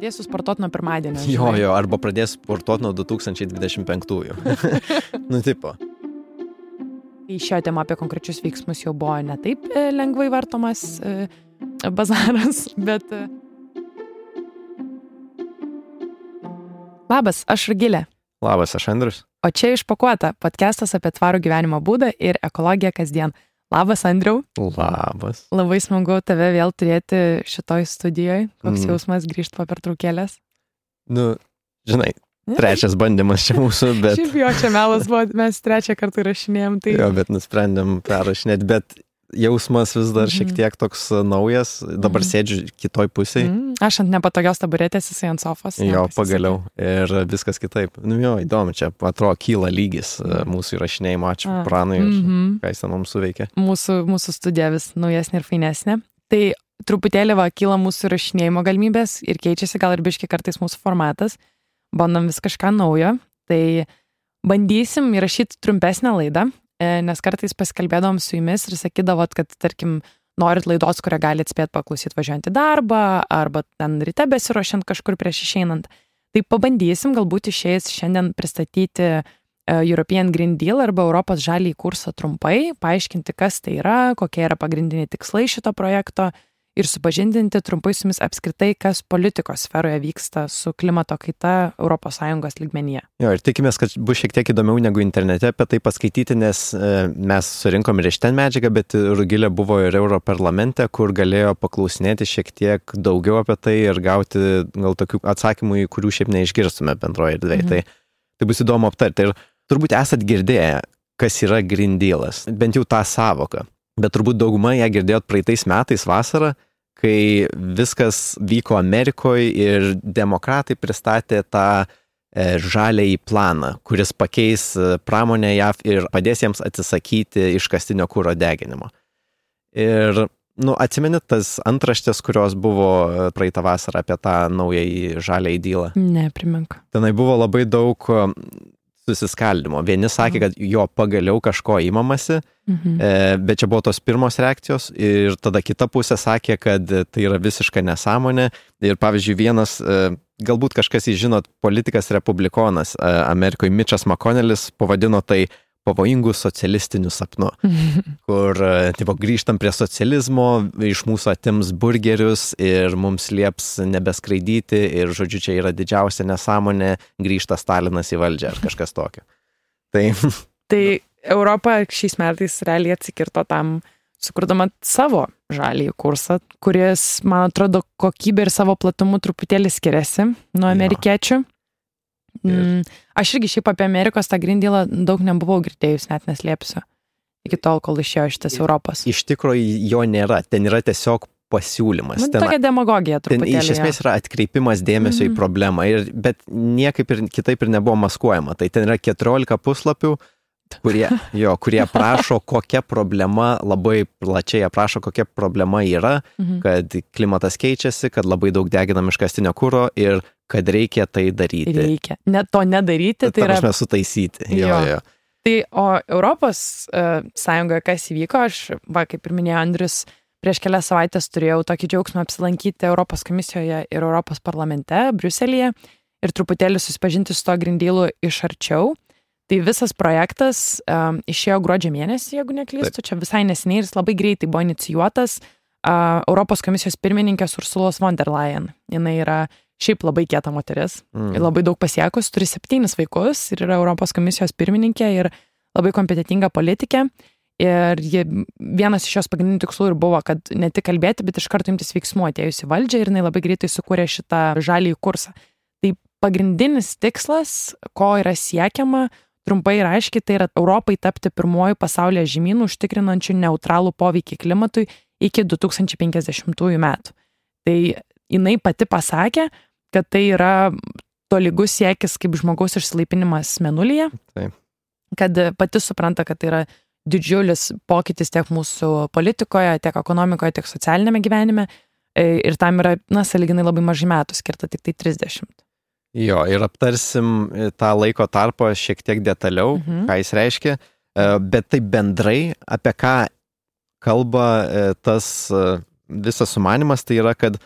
Pradėsiu sportuoti nuo pirmadienio. Jo, jo, arba pradėsiu sportuoti nuo 2025-ųjų. nu, tipo. Tai šio tema apie konkrečius veiksmus jau buvo ne taip e, lengvai vartomas e, bazaras, bet... E... Labas, aš Ragilė. Labas, aš Andrius. O čia išpakuota podcastas apie tvarų gyvenimo būdą ir ekologiją kasdien. Labas, Andriau. Labas. Labai smagu tave vėl turėti šitoj studijoje. Koks mm. jausmas grįžti po pertraukėlės? Nu, žinai, trečias bandymas čia mūsų, bet... Šiaip jo, čia melas buvo, mes trečią kartą rašinėjom. Tai... Jo, bet nusprendėm perrašinėti, bet jausmas vis dar šiek mhm. tiek toks e, naujas, dabar mm. sėdžiu kitoj pusėje. Mm. Aš ant nepatogios taburetės, jisai ant sofos. Jo, pagaliau. Ir viskas kitaip. Nu jo, įdomu, čia atrodo kyla lygis mm. mūsų įrašinėjimo, ačiū A. Pranui, mm -hmm. ką jis ten mums suveikė. Mūsų, mūsų studija vis naujesnė ir fainesnė. Tai truputėlį va kyla mūsų įrašinėjimo galimybės ir keičiasi gal ir biški kartais mūsų formatas. Bandom vis kažką naujo. Tai bandysim įrašyti trumpesnę laidą, E, nes kartais pasikalbėdavom su jumis ir sakydavot, kad, tarkim, norit laidos, kurią galite spėti paklausyti važiuojant į darbą arba ten ryte besirošiant kažkur prieš išeinant. Tai pabandysim galbūt išėjęs šiandien pristatyti e, European Green Deal arba Europos žalį kursą trumpai, paaiškinti, kas tai yra, kokie yra pagrindiniai tikslai šito projekto ir supažindinti trumpai su jumis apskritai, kas politikos sferoje vyksta su klimato kaita ES lygmenyje. Jo, ir tikimės, kad bus šiek tiek įdomiau negu internete apie tai paskaityti, nes e, mes surinkom ir iš ten medžiagą, bet Rugilė buvo ir Europarlamente, kur galėjo paklausinėti šiek tiek daugiau apie tai ir gauti gal tokių atsakymų, į kurių šiaip neišgirstume bendroje erdvėje. Mhm. Tai, tai bus įdomu aptarti. Ir turbūt esat girdėję, kas yra Green Dealas, bent jau tą savoką bet turbūt dauguma ją girdėjot praeitais metais vasarą, kai viskas vyko Amerikoje ir demokratai pristatė tą e, žaliai planą, kuris pakeis e, pramonę JAV ir padės jiems atsisakyti iškastinio kūro deginimo. Ir, nu, atsimenit tas antraštės, kurios buvo e, praeitą vasarą apie tą naująjį žaliai dylą? Ne, primink. Tenai buvo labai daug susiskaldimo. Vieni sakė, mhm. kad jo pagaliau kažko įmamasi, mhm. e, bet čia buvo tos pirmos reakcijos ir tada kita pusė sakė, kad tai yra visiška nesąmonė. Ir pavyzdžiui, vienas, e, galbūt kažkas įžinot, politikas republikonas e, Amerikoje Mitchas McConnellis pavadino tai pavojingų socialistinių sapnų, kur e, tipo, grįžtam prie socializmo, iš mūsų atims burgerius ir mums lieps nebeskraidyti ir, žodžiu, čia yra didžiausia nesąmonė, grįžta Stalinas į valdžią ar kažkas tokio. Tai, tai Europa šiais metais realiai atsikirto tam, sukurdama savo žalį kursą, kuris, man atrodo, kokybė ir savo platumu truputėlį skiriasi nuo amerikiečių. Jo. Mm, aš irgi šiaip apie Amerikos tą grindylą daug nebuvau girdėjus, net neslėpsiu. Iki tol, kol išėjo šitas Europos. Iš tikrųjų jo nėra, ten yra tiesiog pasiūlymas. Nu, ten, tokia demagogija turbūt. Iš esmės yra atkreipimas dėmesio mm -hmm. į mhm. problemą, ir, bet niekaip ir kitaip ir nebuvo maskuojama. Tai ten yra 14 puslapių, kurie, jo, kurie aprašo, kokia problema, labai plačiai aprašo, kokia problema yra, mhm. kad klimatas keičiasi, kad labai daug deginam iškastinio kūro ir kad reikia tai daryti. Reikia. Net to nedaryti, tai, tai yra. Aš sutaisyti. Jo, jo. jo. Tai o Europos uh, Sąjungoje kas įvyko, aš, va, kaip ir minėjo Andrius, prieš kelias savaitės turėjau tokį džiaugsmą apsilankyti Europos komisijoje ir Europos parlamente, Briuselėje ir truputėlį susipažinti su to grindylu iš arčiau. Tai visas projektas um, išėjo gruodžio mėnesį, jeigu neklystu, Taip. čia visai neseniai ir jis labai greitai buvo inicijuotas uh, Europos komisijos pirmininkės Ursulos von der Leyen. Jis yra šiaip labai kieta moteris, mm. labai daug pasiekus, turi septynis vaikus ir yra Europos komisijos pirmininkė ir labai kompetitinga politikė. Ir jie, vienas iš jos pagrindinių tikslų ir buvo, kad ne tik kalbėti, bet iš karto imtis veiksmų atėjus į valdžią ir jinai labai greitai sukūrė šitą žalį kursą. Tai pagrindinis tikslas, ko yra siekiama, Trumpai ir aiškiai, tai yra Europai tapti pirmoju pasaulyje žemynų užtikrinančių neutralų poveikį klimatui iki 2050 metų. Tai jinai pati pasakė, kad tai yra tolygus siekis kaip žmogaus išsilaipinimas menulyje. Taip. Kad pati supranta, kad tai yra didžiulis pokytis tiek mūsų politikoje, tiek ekonomikoje, tiek socialinėme gyvenime. E, ir tam yra, na, saliginai labai mažai metų skirta, tik tai 30. Jo, ir aptarsim e, tą laiko tarpą šiek tiek detaliau, mhm. ką jis reiškia, e, bet tai bendrai apie ką kalba tas visas sumanimas, tai yra, kad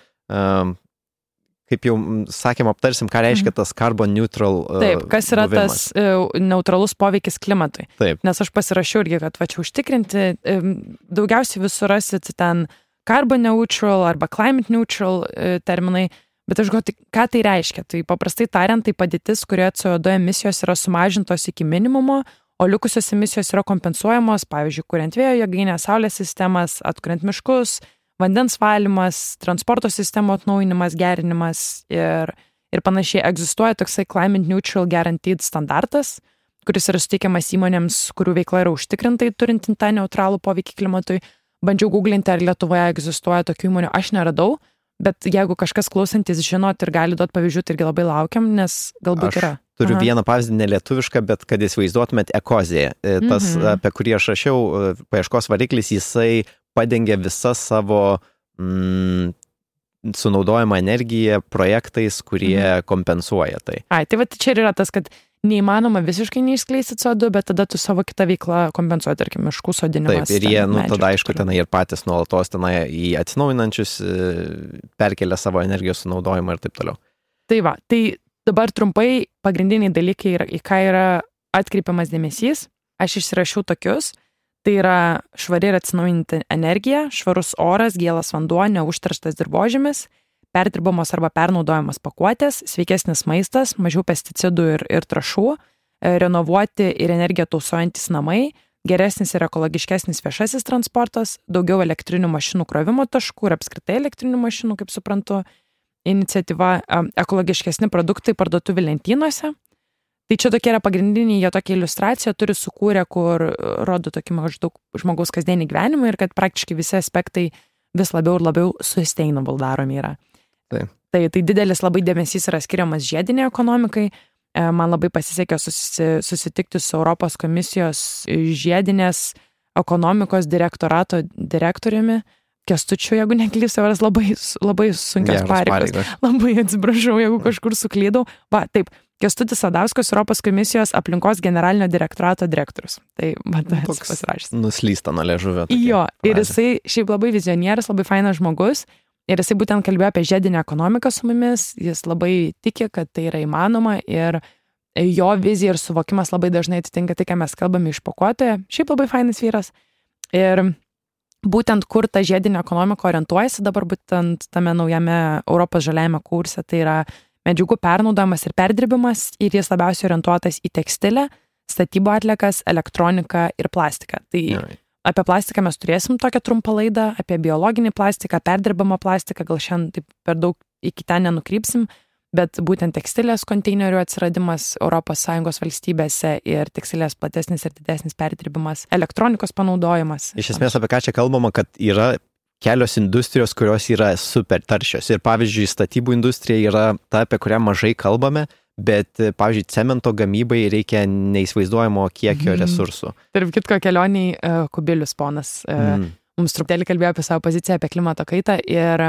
kaip jau sakėm, aptarsim, ką reiškia mhm. tas carbon neutral. Uh, Taip, kas yra buvimas. tas uh, neutralus poveikis klimatui. Taip. Nes aš pasirašiau irgi, kad va čia užtikrinti, um, daugiausiai visur rasit ten carbon neutral arba climate neutral uh, terminai, bet aš galvoju, ką tai reiškia. Tai paprastai tariant, tai padėtis, kurioje CO2 emisijos yra sumažintos iki minimumo, o likusios emisijos yra kompensuojamos, pavyzdžiui, kuriant vėjo jėgainę, saulės sistemas, atkuriant miškus, vandens valymas, transporto sistemo atnaujinimas, gerinimas ir, ir panašiai. Egzistuoja toksai Climate Neutral Guaranteed standartas, kuris yra suteikiamas įmonėms, kurių veikla yra užtikrintai turinti tą neutralų poveikį klimatui. Bandžiau googlinti, ar Lietuvoje egzistuoja tokių įmonių, aš neradau, bet jeigu kažkas klausantis žinot ir gali duoti pavyzdžių, tai irgi labai laukiam, nes galbūt aš yra. Turiu Aha. vieną pavyzdį nelietuvišką, bet kad įsivaizduotumėt ekozėje. Tas, mm -hmm. apie kurį aš rašiau, e, paieškos variklis, jisai padengia visą savo mm, sunaudojamą energiją projektais, kurie mhm. kompensuoja tai. Ai, tai va čia ir yra tas, kad neįmanoma visiškai neišskleisti CO2, bet tada tu savo kitą veiklą kompensuoji, tarkim, miškų sodinimas. Taip, ir jie, nu, tada aišku, tenai ir patys nuolatos tenai į atsinaujinančius e, perkelia savo energijos sunaudojimą ir taip toliau. Tai va, tai dabar trumpai pagrindiniai dalykai, yra, į ką yra atkreipiamas dėmesys. Aš išsirašiau tokius. Tai yra švari ir atsinaujinti energija, švarus oras, gėlas vanduo, neužterštas dirbožėmis, perdirbamos arba pernaudojamos pakuotės, sveikesnis maistas, mažiau pesticidų ir, ir trašų, e, renovuoti ir energiją tausojantis namai, geresnis ir ekologiškesnis viešasis transportas, daugiau elektrinių mašinų krovimo taškų ir apskritai elektrinių mašinų, kaip suprantu, iniciatyva e, ekologiškesni produktai parduotuvų lentynose, Tai čia tokia yra pagrindinė, jie tokia iliustracija turi sukūrę, kur rodo tokį maždaug žmogaus kasdienį gyvenimą ir kad praktiškai visi aspektai vis labiau ir labiau sustainable daromi yra. Tai. Tai, tai didelis labai dėmesys yra skiriamas žiediniai ekonomikai. E, man labai pasisekė susi, susitikti su Europos komisijos žiedinės ekonomikos direktorato direktoriumi. Kestučiu, jeigu neklysiu, varas labai, labai sunkios pareigos. pareigos. Labai atsiprašau, jeigu kažkur suklydau. Va, taip, Kestutis Sadauskas, Europos komisijos aplinkos generalinio direktorato direktorius. Tai, matai, toks pasirašęs. Nuslysta nuo ležuvio. Jo, ir jisai šiaip labai vizionierius, labai fainas žmogus. Ir jisai būtent kalbėjo apie žiedinę ekonomiką su mumis, jis labai tiki, kad tai yra įmanoma ir jo vizija ir suvokimas labai dažnai atitinka tai, ką mes kalbame iš pakuotoje. Šiaip labai fainas vyras. Ir būtent kur ta žiedinė ekonomika orientuojasi dabar būtent tame naujame Europos žaliajame kurse, tai yra medžiagų pernaudojimas ir perdirbimas ir jis labiausiai orientuotas į tekstilę, statybų atliekas, elektroniką ir plastiką. Tai Gerai. apie plastiką mes turėsim tokią trumpą laidą, apie biologinį plastiką, perdirbamą plastiką, gal šiandien taip per daug iki ten nenukrypsim, bet būtent tekstilės konteinerių atsiradimas ES valstybėse ir tekstilės platesnis ir didesnis perdirbimas, elektronikos panaudojimas. Iš esmės apie ką čia kalbama, kad yra kelios industrijos, kurios yra super taršios. Ir pavyzdžiui, statybų industrija yra ta, apie kurią mažai kalbame, bet, pavyzdžiui, cemento gamybai reikia neįsivaizduojamo kiekio mm. resursų. Tarp kitko, kelioniai uh, Kubilius ponas uh, mm. mums truputėlį kalbėjo apie savo poziciją apie klimato kaitą ir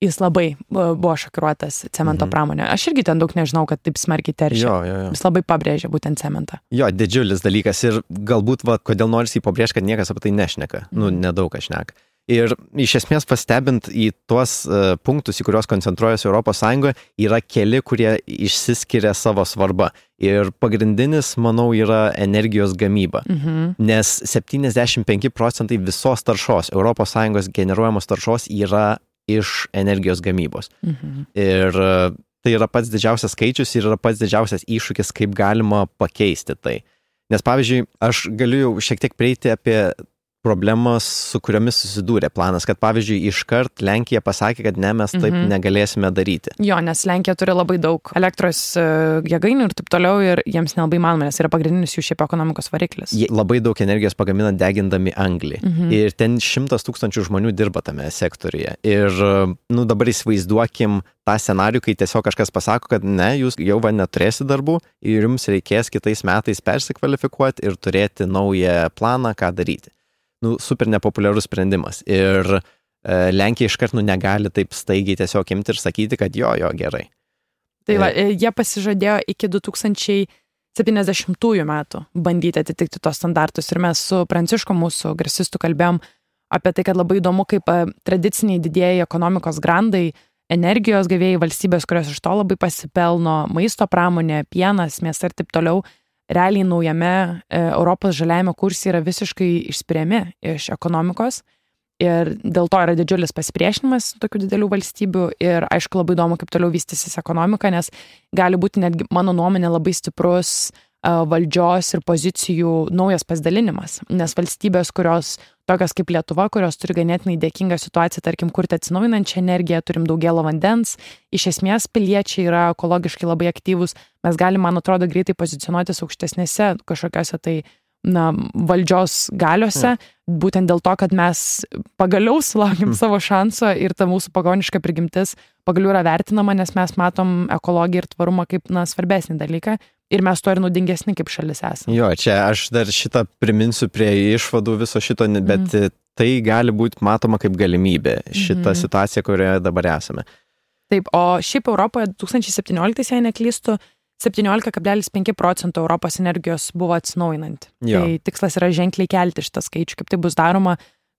jis labai buvo šokiruotas cemento mhm. pramonė. Aš irgi ten daug nežinau, kad taip smarkiai teršia. Jo, jo, jo. Jis labai pabrėžia būtent cementą. Jo, didžiulis dalykas ir galbūt, va, kodėl nors jį pabrėžti, kad niekas apie tai nešneka. Nu, mhm. Nu, nedaug kas šneka. Ir iš esmės pastebint į tuos uh, punktus, į kuriuos koncentruojasi ES, yra keli, kurie išsiskiria savo svarbą. Ir pagrindinis, manau, yra energijos gamyba. Mhm. Nes 75 procentai visos taršos, ES generuojamos taršos yra iš energijos gamybos. Mhm. Ir uh, tai yra pats didžiausias skaičius ir yra pats didžiausias iššūkis, kaip galima pakeisti tai. Nes pavyzdžiui, aš galiu jau šiek tiek prieiti apie problemas, su kuriomis susidūrė planas, kad pavyzdžiui, iškart Lenkija pasakė, kad ne, mes taip mhm. negalėsime daryti. Jo, nes Lenkija turi labai daug elektros e, jėgainių ir taip toliau ir jiems nelabai manoma, nes yra pagrindinis jų šiaip ekonomikos variklis. Jie labai daug energijos pagamina degindami anglį. Mhm. Ir ten šimtas tūkstančių žmonių dirba tame sektoriuje. Ir, nu, dabar įsivaizduokim tą scenarių, kai tiesiog kažkas pasako, kad ne, jūs jau va neturėsite darbų ir jums reikės kitais metais persikvalifikuoti ir turėti naują planą, ką daryti nu, super nepopuliarus sprendimas. Ir e, Lenkija iškart nu negali taip staigiai tiesiog imti ir sakyti, kad jo, jo, gerai. Tai va, e, jie pasižadėjo iki 2070 metų bandyti atitikti tos standartus ir mes su Prancišku, mūsų grasistu, kalbėjom apie tai, kad labai įdomu, kaip e, tradiciniai didėjai ekonomikos grandai energijos gavėjai valstybės, kurios iš to labai pasipelno, maisto pramonė, pienas, mėsa ir taip toliau, realiai naujame e, Europos žaliajame kursai yra visiškai išspiriami iš ekonomikos. Ir dėl to yra didžiulis pasipriešinimas tokių didelių valstybių ir aišku labai įdomu, kaip toliau vystysis ekonomika, nes gali būti netgi mano nuomonė labai stiprus valdžios ir pozicijų naujas pasidalinimas. Nes valstybės, kurios tokios kaip Lietuva, kurios turi ganėtinai dėkingą situaciją, tarkim, kurti atsinaujinančią energiją, turim daugėlo vandens, iš esmės piliečiai yra ekologiškai labai aktyvūs, mes galime, man atrodo, greitai pozicionuotis aukštesnėse kažkokiose tai na, valdžios galiuose, mm. būtent dėl to, kad mes pagaliau sulaukim mm. savo šanso ir ta mūsų pagoniška prigimtis pagaliau yra vertinama, nes mes matom ekologiją ir tvarumą kaip na, svarbesnį dalyką. Ir mes to ir naudingesni kaip šalis esame. Jo, čia aš dar šitą priminsiu prie išvadų viso šito, bet mm. tai gali būti matoma kaip galimybė, šita mm. situacija, kurioje dabar esame. Taip, o šiaip Europoje 2017, jei neklystu, 17,5 procentų Europos energijos buvo atsinaujinanti. Jo. Tai tikslas yra ženkliai kelti šitą skaičių, kaip tai bus daroma,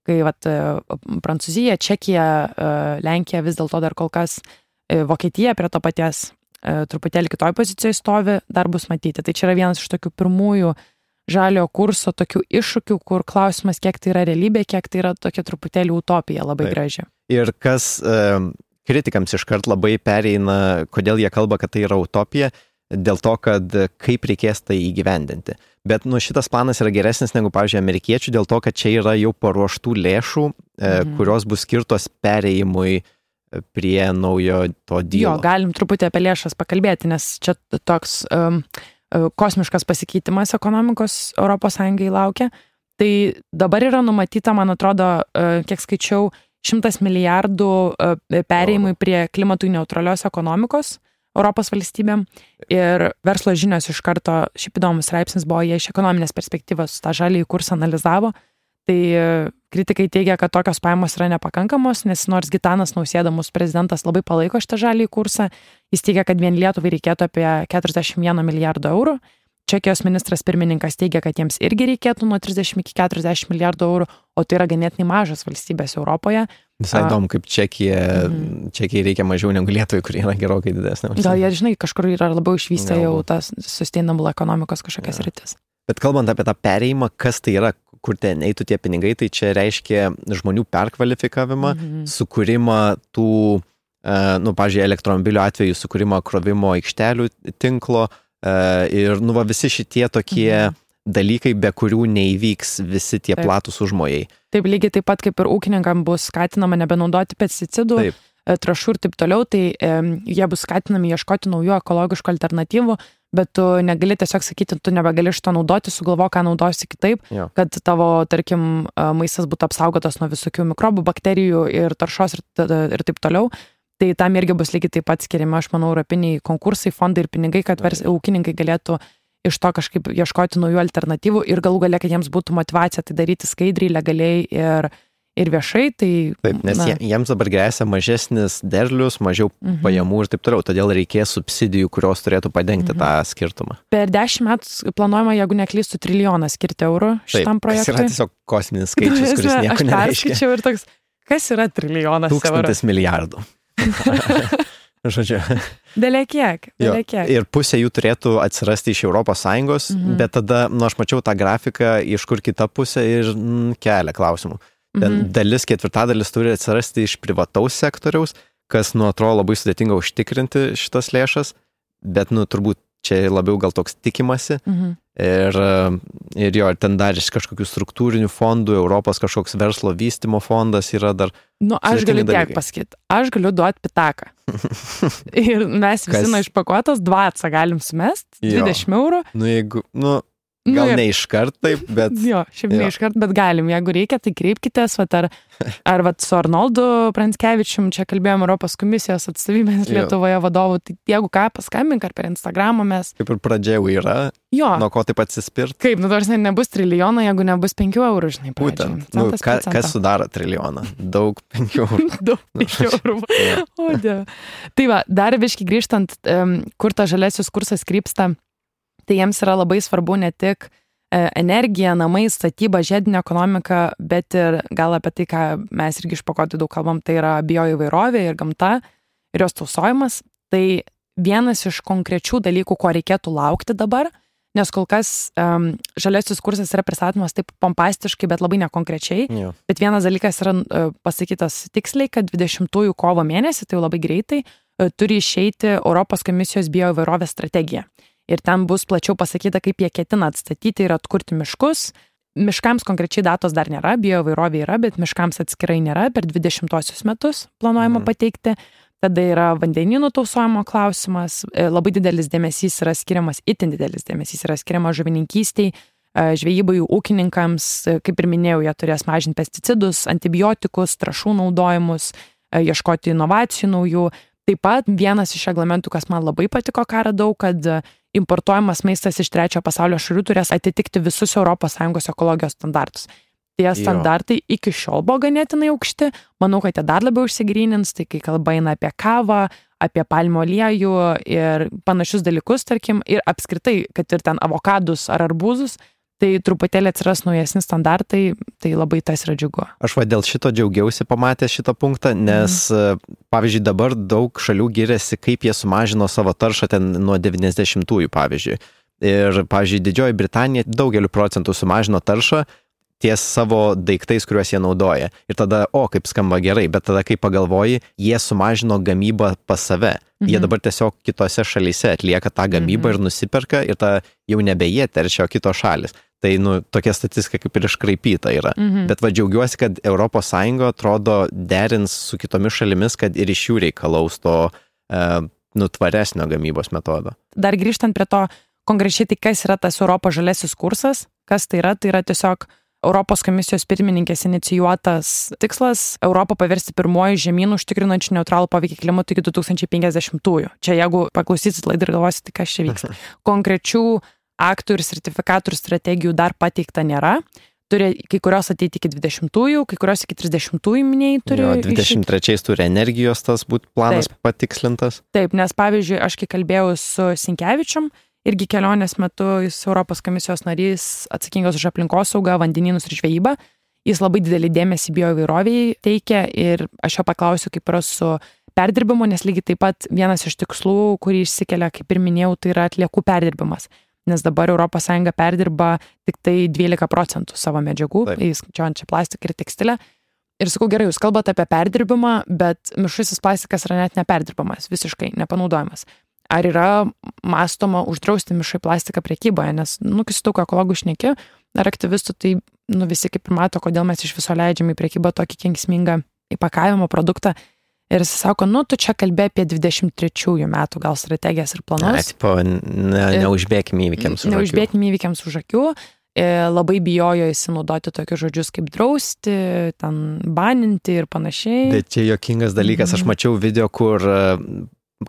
kai vat, e, Prancūzija, Čekija, e, Lenkija vis dėlto dar kol kas, e, Vokietija prie to paties truputėlį kitoj pozicijoje stovi, dar bus matyti. Tai čia yra vienas iš tokių pirmųjų žalio kurso tokių iššūkių, kur klausimas, kiek tai yra realybė, kiek tai yra tokia truputėlį utopija labai Taip. graži. Ir kas kritikams iškart labai pereina, kodėl jie kalba, kad tai yra utopija, dėl to, kad kaip reikės tai įgyvendinti. Bet nu, šitas planas yra geresnis negu, pavyzdžiui, amerikiečių dėl to, kad čia yra jau paruoštų lėšų, e, mhm. kurios bus skirtos pereimui e, prie naujo to dylo. Jo, galim truputį apie lėšas pakalbėti, nes čia toks um, kosmiškas pasikeitimas ekonomikos ES laukia. Tai dabar yra numatyta, man atrodo, kiek skaičiau, 100 milijardų pereimui prie klimatui neutralios ekonomikos. Europos valstybėm. Ir verslo žinios iš karto, šiaip įdomus straipsnis buvo, jie iš ekonominės perspektyvos tą žalį kursą analizavo. Tai kritikai teigia, kad tokios pajamos yra nepakankamos, nes nors Gitanas Nausėda, mūsų prezidentas, labai palaiko šitą žalį kursą, jis teigia, kad vien Lietuvai reikėtų apie 41 milijardo eurų. Čekijos ministras pirmininkas teigia, kad jiems irgi reikėtų nuo 30 iki 40 milijardų eurų, o tai yra ganėtinai mažas valstybės Europoje. Visai įdomu, kaip Čekija, mm. Čekijai reikia mažiau negu Lietuvai, kur yra gerokai didesnė. Gal jie, žinai, kažkur yra labiau išvystę jau tas sustainable ekonomikos kažkokias ja. rytis. Bet kalbant apie tą pereimą, kas tai yra, kur ten eitų tie pinigai, tai čia reiškia žmonių perkvalifikavimą, mm -hmm. sukūrimą tų, uh, nu, pažiūrėjau, elektromobilių atveju sukūrimą krovimo aikštelių tinklo uh, ir, nu, va, visi šitie tokie mm -hmm dalykai, be kurių neįvyks visi tie Taip. platus užmojai. Taip, lygiai taip pat kaip ir ūkininkam bus skatinama nebenaudoti pesticidų. Taip e, trašų ir taip toliau, tai e, jie bus skatinami ieškoti naujų ekologiškų alternatyvų, bet tu negali tiesiog sakyti, tu nebegali šito naudoti, sugalvo, ką naudosi kitaip, jo. kad tavo, tarkim, e, maistas būtų apsaugotas nuo visokių mikrobų, bakterijų ir taršos ir, ir taip toliau. Tai tam irgi bus lygiai taip pat skiriami, aš manau, europiniai konkursai, fondai ir pinigai, kad vers, ūkininkai galėtų iš to kažkaip ieškoti naujų alternatyvų ir galų galia, kad jiems būtų motivacija tai daryti skaidriai, legaliai ir, ir viešai. Tai, taip, nes na, jiems dabar grėsia mažesnis derlius, mažiau mhm. pajamų ir taip toliau, todėl reikės subsidijų, kurios turėtų padengti mhm. tą skirtumą. Per dešimt metų planuojama, jeigu neklystų, trilijoną skirti eurų šitam taip, projektui. Tai yra tiesiog kosminis skaičius, kuris nieko nereiškia. Ir toks, kas yra trilijonas? Tūkstantis eurų? milijardų. Žodžiu. Dėlė kiek? Dėlė kiek. Ir pusė jų turėtų atsirasti iš ES, mhm. bet tada, nu, aš mačiau tą grafiką, iš kur kita pusė ir mm, kelia klausimų. Ten mhm. dalis, ketvirtadalis turi atsirasti iš privataus sektoriaus, kas, nu, atrodo labai sudėtinga užtikrinti šitas lėšas, bet, nu, turbūt čia labiau gal toks tikimasi. Mhm. Ir, ir jo, ir ten dar iš kažkokių struktūrinių fondų, Europos kažkoks verslo vystimo fondas yra dar. Nu, aš galiu tiek pasakyti, aš galiu duoti pitaką. ir mes visi nuo išpakuotos dvatsą galim sumest, 20 jo. eurų. Nu, jeigu, nu, Gal nu, ne iškart taip, bet. Jo, šiaip jo. ne iškart, bet galim. Jeigu reikia, tai kreipkitės, vat, ar, ar vat, su Arnoldu Pranskevičium, čia kalbėjome Europos komisijos atstovybės Lietuvoje vadovų, tai jeigu ką, paskambink ar per Instagramą mes. Kaip ir pradžia jau yra. Jo. Nuo ko taip atsispirt? Kaip, nu nors nebus trilijono, jeigu nebus 5 eurų, žinai, pradžiai. Būtent. Nu, ka, kas sudaro trilijoną? Daug 5 eurų. Daug 5 eurų. o, dieve. Tai va, dar viški grįžtant, um, kur ta žalesis kursas krypsta tai jiems yra labai svarbu ne tik e, energija, namai, statyba, žiedinė ekonomika, bet ir gal apie tai, ką mes irgi iš pakotų daug kalbam, tai yra bioįvairovė ir gamta. ir jos tausojimas, tai vienas iš konkrečių dalykų, ko reikėtų laukti dabar, nes kol kas um, žaliasis kursas yra pristatomas taip pompastiškai, bet labai nekonkrečiai. Jo. Bet vienas dalykas yra uh, pasakytas tiksliai, kad 20-ųjų kovo mėnesį, tai jau labai greitai, uh, turi išeiti Europos komisijos bioįvairovės strategija. Ir ten bus plačiau pasakyta, kaip jie ketina atstatyti ir atkurti miškus. Miškams konkrečiai datos dar nėra, bioįvairovė yra, bet miškams atskirai nėra, per 20-osius metus planuojama Mhm. pateikti. Tada yra vandeninų tausojimo klausimas, e, labai didelis dėmesys yra skiriamas, itin didelis dėmesys yra skiriamas žuvininkystiai, e, žvejybai, ūkininkams, e, kaip ir minėjau, jie turės mažinti pesticidus, antibiotikus, trašų naudojimus, ieškoti inovacijų naujų. Taip pat vienas iš reglamentų, kas man labai patiko, ką radau, kad importuojamas maistas iš trečiojo pasaulio šalių turės atitikti visus ES ekologijos standartus. Tie Jo. standartai iki šiol buvo ganėtinai aukšti, manau, kad jie dar labiau išsigrynins, tai kai kalba eina apie kavą, apie palmo aliejų ir panašius dalykus, tarkim, ir apskritai, kad ir ten avokadus ar arbūzus, tai truputėlį atsiras naujesni standartai, tai labai tas yra džiugu. Aš va dėl šito džiaugiausi pamatęs šitą punktą, nes, mhm. pavyzdžiui, dabar daug šalių giriasi, kaip jie sumažino savo taršą ten nuo 90-ųjų, pavyzdžiui. Ir, pavyzdžiui, Didžioji Britanija daugeliu procentų sumažino taršą ties savo daiktais, kuriuos jie naudoja. Ir tada, o, kaip skamba gerai, bet tada, kai pagalvoji, jie sumažino gamybą pas save. Mhm. Jie dabar tiesiog kitose šalyse atlieka tą gamybą mhm. ir nusiperka ir ta jau nebe jie teršia, o kitos šalis. Tai, nu, tokia statistika kaip ir iškraipyta yra. Mhm. Bet va džiaugiuosi, kad ES atrodo derins su kitomis šalimis, kad ir iš jų reikalaus to e, nu, tvaresnio gamybos metodo. Dar grįžtant prie to, konkrečiai tai kas yra tas Europos žalesis kursas, kas tai yra, tai yra tiesiog Europos komisijos pirmininkės inicijuotas tikslas Europą paversti pirmoji žemynų užtikrinančių neutralų poveikį klimatui iki 2050-ųjų. Čia jeigu paklausysit laidą ir galvosit, tai kas čia vyksta. Konkrečių aktų ir sertifikatų ir strategijų dar pateikta nėra. Turi kai kurios ateiti iki 20-ųjų, kai kurios iki 30-ųjų minėjai turi. Jo, išeiti. 23 turi energijos tas būtų planas Taip. Patikslintas. Taip, nes pavyzdžiui, aš kai kalbėjau su Sinkevičium, irgi kelionės metu jis Europos komisijos narys atsakingas už aplinkosaugą, vandenynus ir žvejybą. Jis labai didelį dėmesį bioįvairoviai teikia ir aš jo paklausiu, kaip yra su perdirbimu, nes lygiai taip pat vienas iš tikslų, kurį išsikelia, kaip ir minėjau, tai yra atliekų perdirbimas. Nes dabar ES perdirba tik tai 12 procentų savo medžiagų, įskaičiuojant čia plastiką ir tekstilę. Ir sakau, gerai, jūs kalbate apie perdirbimą, bet mišrusis plastikas yra net neperdirbamas, visiškai nepanaudojamas. Ar yra mąstoma uždrausti mišrų plastiką priekyboje, nes, nu, kai su daug ekologų šneki ar aktyvistų, tai, nu, visi kaip ir mato, kodėl mes iš viso leidžiame į priekybą tokį kenksmingą įpakavimo produktą. Ir jis sako, nu, tu čia kalbė apie 23 metų gal strategijas ir Na, planus. tipo, ne, neužbėgim įvykiams. už akių. Neužbėgime įvykiams už akių. E, Labai bijojo įsinaudoti tokius žodžius kaip drausti, ten baninti ir panašiai. Bet čia jokingas dalykas. Aš Mhm. mačiau video, kur e,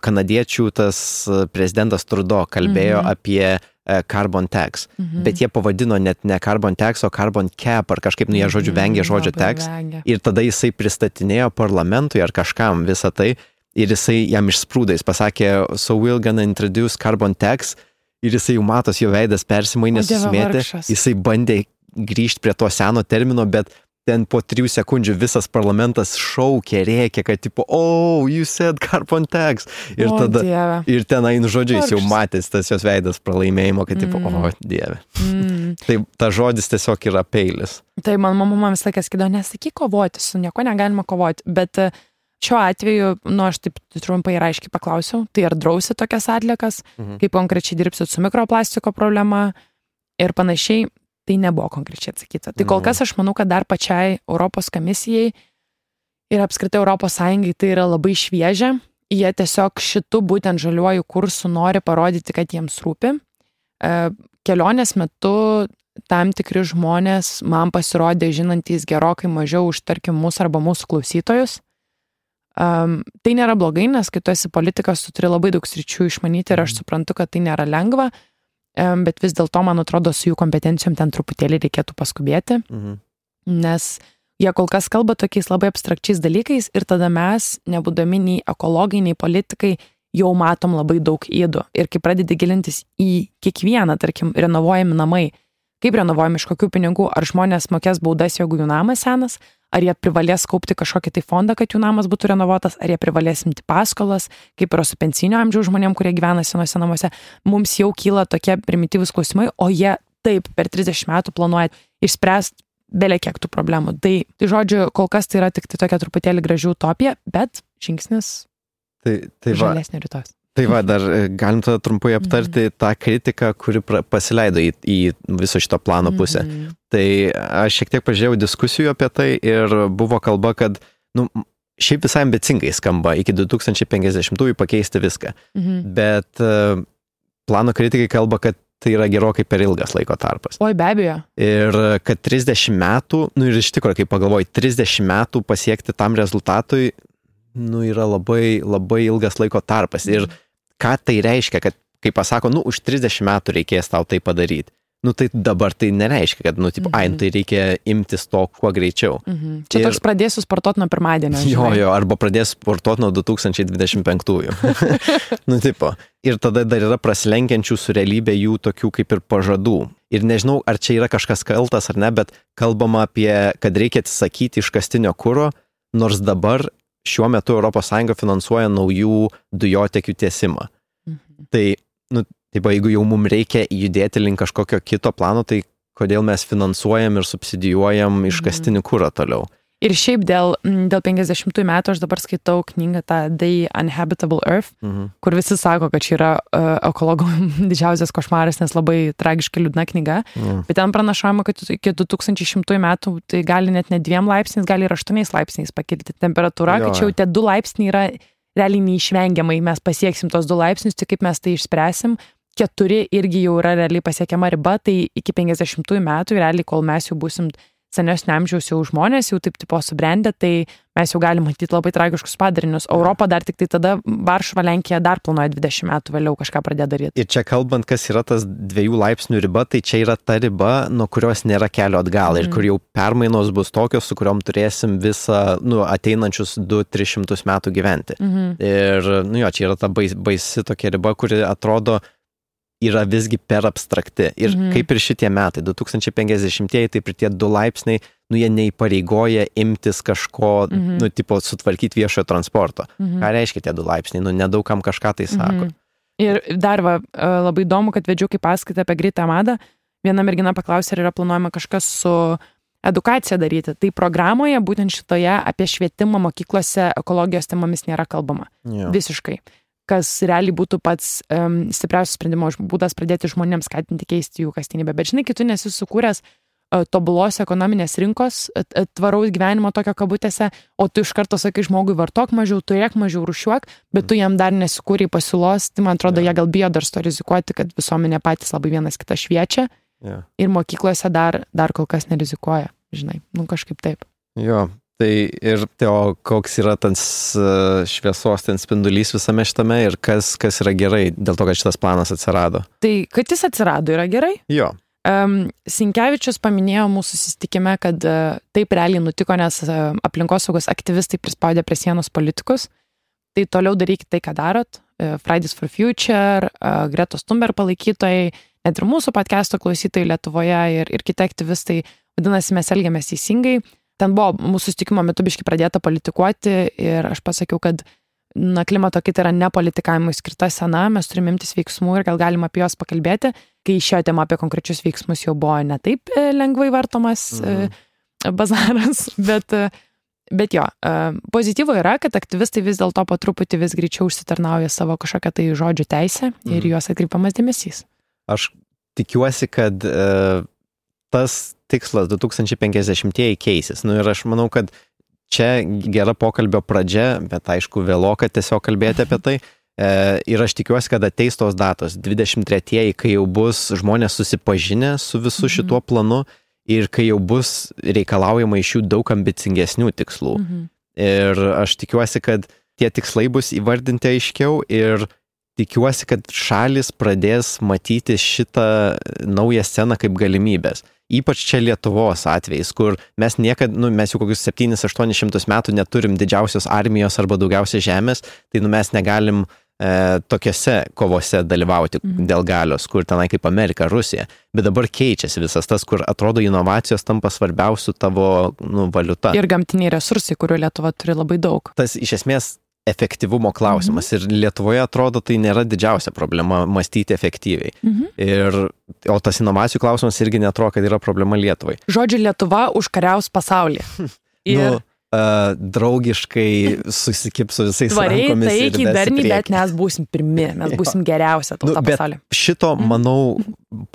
kanadiečių tas e, prezidentas Trudo kalbėjo Mhm. apie e, carbon tax. Mhm. Bet jie pavadino net ne carbon tax, o carbon cap ar kažkaip, nu jie žodžiu vengė Mhm, žodžio labai tax. vengia. Ir tada jisai pristatinėjo parlamentui ar kažkam visą tai. Ir jisai jam išsprūdais pasakė, so we're gonna introduce carbon tax. Ir jisai jau matos, jo veidas persimainė, susimėtė. Jisai bandė grįžti prie to seno termino, bet ten po trijų sekundžių visas parlamentas šaukė, rėkė, kad tipo, oh, you said carbon tax. Ir O, tada, Dieve. ir tenai, nu žodžiu, jis jau matęs tas jos veidas pralaimėjimo, kad tipo, Mm. o, dieve. Mm. Tai ta žodis tiesiog yra peilis. Tai man mama visą laiką sakydavo, nesakyk kovoti, su nieko negalima kovoti. Bet e, šiuo atveju, nu aš taip trumpai ir aiškiai paklausiau, tai ar drausi tokias atliekas, Mhm. kaip konkrečiai dirbsit su mikroplastiko problema ir panašiai, tai nebuvo konkrečiai atsakyta. Tai kol Mhm. kas aš manau, kad dar pačiai Europos komisijai ir apskritai Europos Sąjungai tai yra labai šviežia. Jie tiesiog šitų būtent žaliuoju kursu nori parodyti, kad jiems rūpi. E, Kelionės metu tam tikri žmonės man pasirodė žinantys gerokai mažiau už, tarkim, mūsų arba mūsų klausytojus. Um, tai nėra blogai, nes kai tu esi politikas, tu turi labai daug sričių išmanyti ir aš suprantu, kad tai nėra lengva, um, bet vis dėlto, man atrodo, su jų kompetencijom ten truputėlį reikėtų paskubėti, Mhm. nes jie kol kas kalba tokiais labai abstrakčiais dalykais ir tada mes, nebūdami nei ekologai, nei politikai, jau matom labai daug įdų. Ir kai pradedi gilintis į kiekvieną, tarkim, renovuojami namai, kaip renovuojami iš kokių pinigų, ar žmonės mokės baudas, jeigu jų namas senas, ar jie privalės kaupti kažkokį tai fondą, kad jų namas būtų renovuotas, ar jie privalės imti paskolas, kaip yra su pensinio amžiaus žmonėm, kurie gyvena senose namuose. Mums jau kyla tokie primityvus klausimai, o jie taip per 30 metų planuoja išspręsti belė kiek tų problemų. Tai, tai žodžiu, kol kas tai yra tik tai tokia truputėlį graži utopija, bet žingsnis tai, tai va, žalesnio rytojus. Tai va, dar e, galim tada trumpai aptarti mm. tą kritiką, kuri pasileido į, į viso šito plano pusę. Mm. Tai aš šiek tiek pažiūrėjau diskusijų apie tai ir buvo kalba, kad, nu, šiaip visai ambicingai skamba iki 2050-ųjų pakeisti viską. Mm. Bet uh, plano kritikai kalba, kad tai yra gerokai per ilgas laiko tarpas. Oi, be abejo. Ir kad 30 metų, nu ir iš tikrųjų, kaip pagalvoju, 30 metų pasiekti tam rezultatui, nu yra labai, labai ilgas laiko tarpas. Ir ką tai reiškia, kad kai pasako, nu už 30 metų reikės tau tai padaryti. Nu tai dabar tai nereiškia, kad, nu, tipo, mhm. ai, nu, tai reikia imtis to kuo greičiau. Mhm. Čia ir, toks pradėsiu sportuoti nuo pirmadienio. Žinai. Jo, jo, arba pradėsiu sportuoti nuo 2025-ųjų. nu, tipo. Ir tada dar yra praslenkiančių su realybė jų tokių kaip ir pažadų. Ir nežinau, ar čia yra kažkas kaltas ar ne, bet kalbama apie, kad reikia atsisakyti iškastinio kūro, nors dabar šiuo metu ES finansuoja naujų dujotekių tiesimą. Mhm. Tai, nu, taip, jeigu jau mums reikia judėti link kažkokio kito plano, tai kodėl mes finansuojam ir subsidijuojam mhm. iškastinį kūrą toliau? Ir šiaip dėl, dėl 50 metų aš dabar skaitau knygą tą The Unhabitable Earth, mhm. kur visi sako, kad čia yra uh, ekologų didžiausias košmaras, nes labai tragiškai liūdna knyga. Mhm. Bet ten pranašojama, kad iki 2100 metų tai gali net ne dviem laipsniais, gali ir aštuoniais laipsniais pakilti temperatūra, jo. kad čia jau tie du laipsniai yra realiai neišvengiamai, mes pasieksim tos du laipsnius, tik kaip mes tai išspręsim. Keturi irgi jau yra realiai pasiekiama riba, tai iki 50 metų, realiai kol mes jau busim senesnio amžiaus jau žmonės, jau taip tipo subrendę, tai mes jau galime matyti labai tragiškus padarinius. Europą dar tik tai tada Varšuva, Lenkija dar planuoja 20 metų vėliau kažką pradėti daryti. Ir čia kalbant, kas yra tas dviejų laipsnių riba, tai čia yra ta riba, nuo kurios nėra kelio atgal mm. ir mhm. kur jau permainos bus tokios, su kuriuom turėsim visą, nu, ateinančius 2-300 metų gyventi. Mm -hmm. Ir, nu jo, čia yra ta bais, baisi tokia riba, kuri atrodo, yra visgi per abstrakti. Ir mhm. kaip ir šitie metai, 2050-ieji, taip ir tie du laipsniai, nu jie neįpareigoja imtis kažko, mhm. nu, tipo, sutvarkyti viešojo transporto. Mhm. Ką reiškia tie du laipsniai? Nu, nedaugam kažką tai sako. Mhm. Ir dar va, e, labai įdomu, kad vedžiau kaip paskaitą apie greitą madą. Viena mergina paklausė, ar yra planuojama kažkas su edukacija daryti. Tai programoje, būtent šitoje apie švietimą mokyklose ekologijos temomis nėra kalbama. Jo. Visiškai kas realiai būtų pats um, stipriausias sprendimo būdas pradėti žmonėms skatinti keisti jų kasdienybę. Bet žinai, kitų nesi sukūręs uh, tobulos ekonominės rinkos, uh, tvaraus gyvenimo tokio kabutėse, o tu iš karto sakai žmogui vartok mažiau, turėk mažiau rušiuok, bet tu jam dar nesikūrei pasiūlos, tai man atrodo, yeah. jie gal bijo dar to rizikuoti, kad visuomenė patys labai vienas kitą šviečia yeah. ir mokyklose dar, dar kol kas nerizikuoja, žinai, nu kažkaip taip. Jo, Tai ir tai, o koks yra tas e, šviesos ten spindulys visame šitame ir kas, kas yra gerai dėl to, kad šitas planas atsirado? Tai, kad jis atsirado, yra gerai? Jo. Um, Sinkevičius paminėjo mūsų susitikime, kad uh, taip realiai nutiko, nes uh, aplinkosaugos aktyvistai prispaudė prie sienos politikus. Tai toliau darykite tai, ką darot. Uh, Fridays for Future, uh, Gretos Tumber palaikytojai, net ir mūsų podcast'o klausytojai Lietuvoje ir, ir kiti aktyvistai. Vadinasi, mes elgiamės teisingai ten buvo mūsų susitikimo metu biški pradėta politikuoti ir aš pasakiau, kad na, klimato kaita yra ne politikavimui skirta sena, mes turime imtis veiksmų ir gal galima apie juos pakalbėti, kai šio tema apie konkrečius veiksmus jau buvo ne taip e, lengvai vartomas mhm. E, bazaras, bet, e, bet jo, pozityvo yra, kad aktyvistai vis dėlto po truputį vis greičiau užsitarnauja savo kažkokią tai žodžių teisę ir mhm. juos atkreipiamas dėmesys. Aš tikiuosi, kad tas tikslas 2050-ieji keisis. Nu ir aš manau, kad čia gera pokalbio pradžia, bet aišku, vėloka tiesiog kalbėti apie tai. E, ir aš tikiuosi, kad ateis tos datos, 23-ieji, kai jau bus žmonės susipažinę su visu mhm. šituo planu ir kai jau bus reikalaujama iš jų daug ambicingesnių tikslų. Mhm. Ir aš tikiuosi, kad tie tikslai bus įvardinti aiškiau ir tikiuosi, kad šalis pradės matyti šitą naują sceną kaip galimybės. Ypač čia Lietuvos atvejais, kur mes niekada, nu, mes jau kokius 7-800 metų neturim didžiausios armijos arba daugiausia žemės, tai nu, mes negalim e, tokiose kovose dalyvauti Mhm. dėl galios, kur tenai kaip Amerika, Rusija. Bet dabar keičiasi visas tas, kur atrodo inovacijos tampa svarbiausių tavo nu, valiuta. Ir gamtiniai resursai, kurių Lietuva turi labai daug. tas iš esmės efektyvumo klausimas. Ir Lietuvoje atrodo tai nėra didžiausia problema mąstyti efektyviai. Mhm. Ir, o tas inovacijų klausimas irgi netrodo, kad yra problema Lietuvai. Žodžiu, Lietuva užkariaus pasaulį. Ir Nu, uh, draugiškai susikips su visais tvariai, rankomis taikiai, darniai, bet mes būsim pirmi, mes Jo. būsim geriausia tauta Nu, pasaulyje. šito, Mhm. manau,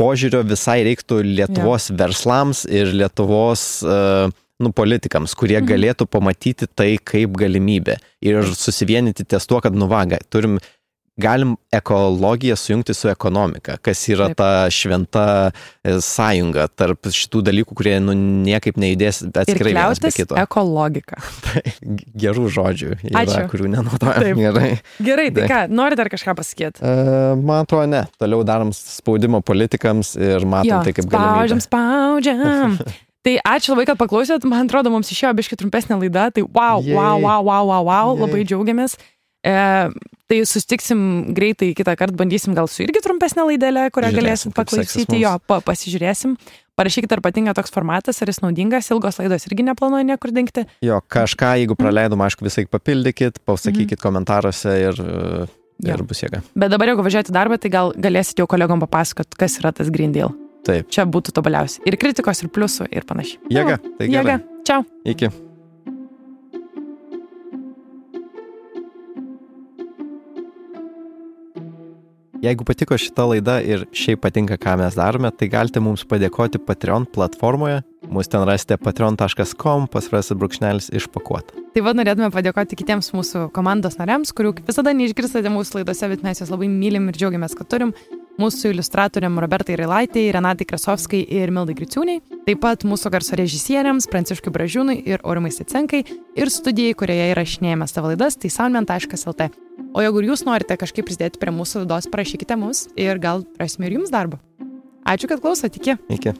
požiūrio visai reiktų Lietuvos verslams ir Lietuvos uh, nu, politikams, kurie Mhm. galėtų pamatyti tai kaip galimybę ir susivienyti ties tuo, kad nuvaga, turim, galim ekologiją sujungti su ekonomika, kas yra Taip. ta šventa e, sąjunga tarp šitų dalykų, kurie nu, niekaip nejudės Ir atskirai vienas be kito. ekologika. Gerų žodžių yra, Ačiū. kurių nenaudojam. Gerai. Gerai, tai Taip. ką, nori dar kažką pasakyti? E, man atrodo, ne. Toliau darom spaudimo politikams ir matom tai kaip spaudžiam, galimybę. spaudžiam. tai ačiū labai, kad paklausėt. Man atrodo, mums išėjo biškai trumpesnė laida. Tai wow, Jej. wow, wow, wow, wow, wow. Jej. labai džiaugiamės. E, tai sustiksim greitai kitą kartą, bandysim gal su irgi trumpesnė laidelė, kurią Žiūrėsim, galėsim paklausyti. Jo, pa, pasižiūrėsim. Parašykit, ar patinka toks formatas, ar jis naudingas. Ilgos laidos irgi neplanuoju niekur dingti. Jo, kažką, jeigu praleidom, aišku, visai papildykit, pasakykit Mhm. komentaruose ir, e, Jo. ir bus jėga. Bet dabar, jeigu važiuojate į darbą, tai gal galėsit jau kolegom papasakot, kas yra tas Green Deal. Taip. Čia būtų tobuliausia. Ir kritikos, ir pliusų, ir panašiai. Jėga. Jo, Tai Jėga. Čiau. Iki. Jeigu patiko šita laida ir šiaip patinka, ką mes darome, tai galite mums padėkoti Patreon platformoje. Mūsų ten rasite patreon.com, pasvirasis brūkšnelis išpakuota. Tai vad norėtume padėkoti kitiems mūsų komandos nariams, kurių visada neišgirstate mūsų laidose, bet mes juos labai mylim ir džiaugiamės, kad turim. Mūsų iliustratoriam Robertai Railaitei, Renatai Krasovskai ir Mildai Griciūniai. Taip pat mūsų garso režisieriams Pranciškui Bražiūnui ir Aurimai Sicenkai ir studijai, kurioje įrašinėjame savo laidas, tai soundman.lt. O jeigu jūs norite kažkaip prisidėti prie mūsų laidos, parašykite mums ir gal rasime ir jums darbą. Ačiū, kad klausote, iki. Iki.